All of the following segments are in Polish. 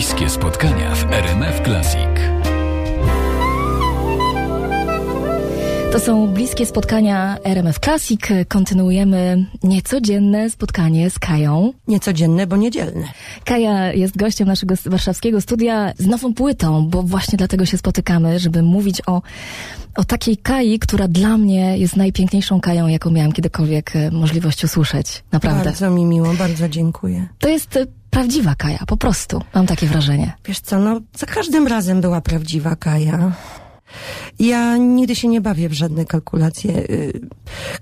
Bliskie spotkania w RMF Classic. To są bliskie spotkania RMF Classic. Kontynuujemy niecodzienne spotkanie z Kają. Niecodzienne, bo niedzielne. Kaja jest gościem naszego warszawskiego studia z nową płytą, bo właśnie dlatego się spotykamy, żeby mówić o, o takiej Kai, która dla mnie jest najpiękniejszą Kają, jaką miałam kiedykolwiek e, możliwość usłyszeć. Naprawdę. Bardzo mi miło, bardzo dziękuję. To jest e, prawdziwa Kaja, po prostu. Mam takie wrażenie. Wiesz co, no za każdym razem była prawdziwa Kaja. Ja nigdy się nie bawię w żadne kalkulacje. Y,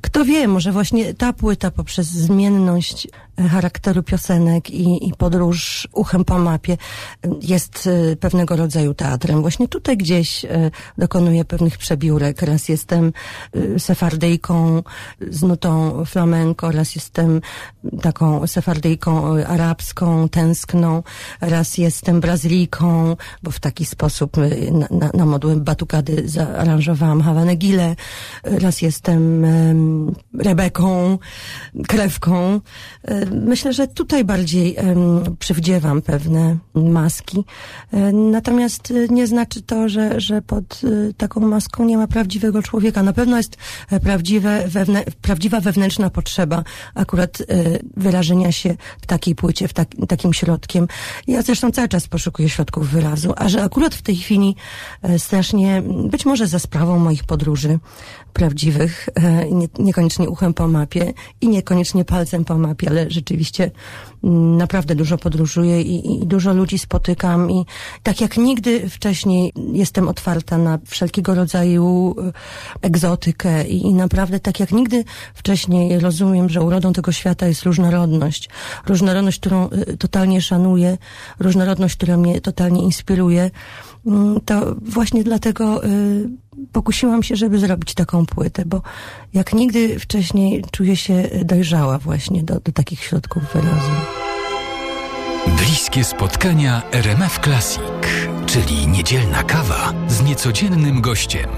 Kto wie, może właśnie ta płyta poprzez zmienność e, charakteru piosenek i, i podróż uchem po mapie y, jest y, pewnego rodzaju teatrem. Właśnie tutaj gdzieś y, dokonuję pewnych przebiórek. Raz jestem y, sefardyjką z nutą flamenco, raz jestem taką sefardyjką y, arabską, tęskną, raz jestem brazylijką, bo w taki sposób y, na, na, batukady zaaranżowałam Havanę Gile, raz jestem em, Rebeką, krewką. E, Myślę, że tutaj bardziej przywdziewam pewne maski. E, Natomiast nie znaczy to, że, że pod taką maską nie ma prawdziwego człowieka. Na pewno jest e, prawdziwe, wewnę, prawdziwa wewnętrzna potrzeba akurat wyrażenia się w takiej płycie, w tak, takim środkiem. Ja zresztą cały czas poszukuję środków wyrazu, a że akurat w tej chwili e, strasznie, być może za sprawą moich podróży prawdziwych, e, nie, niekoniecznie uchem po mapie i niekoniecznie palcem po mapie, ale rzeczywiście mm, naprawdę dużo podróżuję i, i dużo ludzi spotykam i tak jak nigdy wcześniej jestem otwarta na wszelkiego rodzaju e, egzotykę i, i naprawdę tak jak nigdy wcześniej rozumiem, że urodą tego świata jest różnorodność. Różnorodność, którą e, totalnie szanuję, różnorodność, która mnie totalnie inspiruje. Mm, To właśnie dlatego pokusiłam się, żeby zrobić taką płytę, bo jak nigdy wcześniej czuję się dojrzała właśnie do, do takich środków wyrazu. Bliskie spotkania RMF Classic, czyli niedzielna kawa z niecodziennym gościem.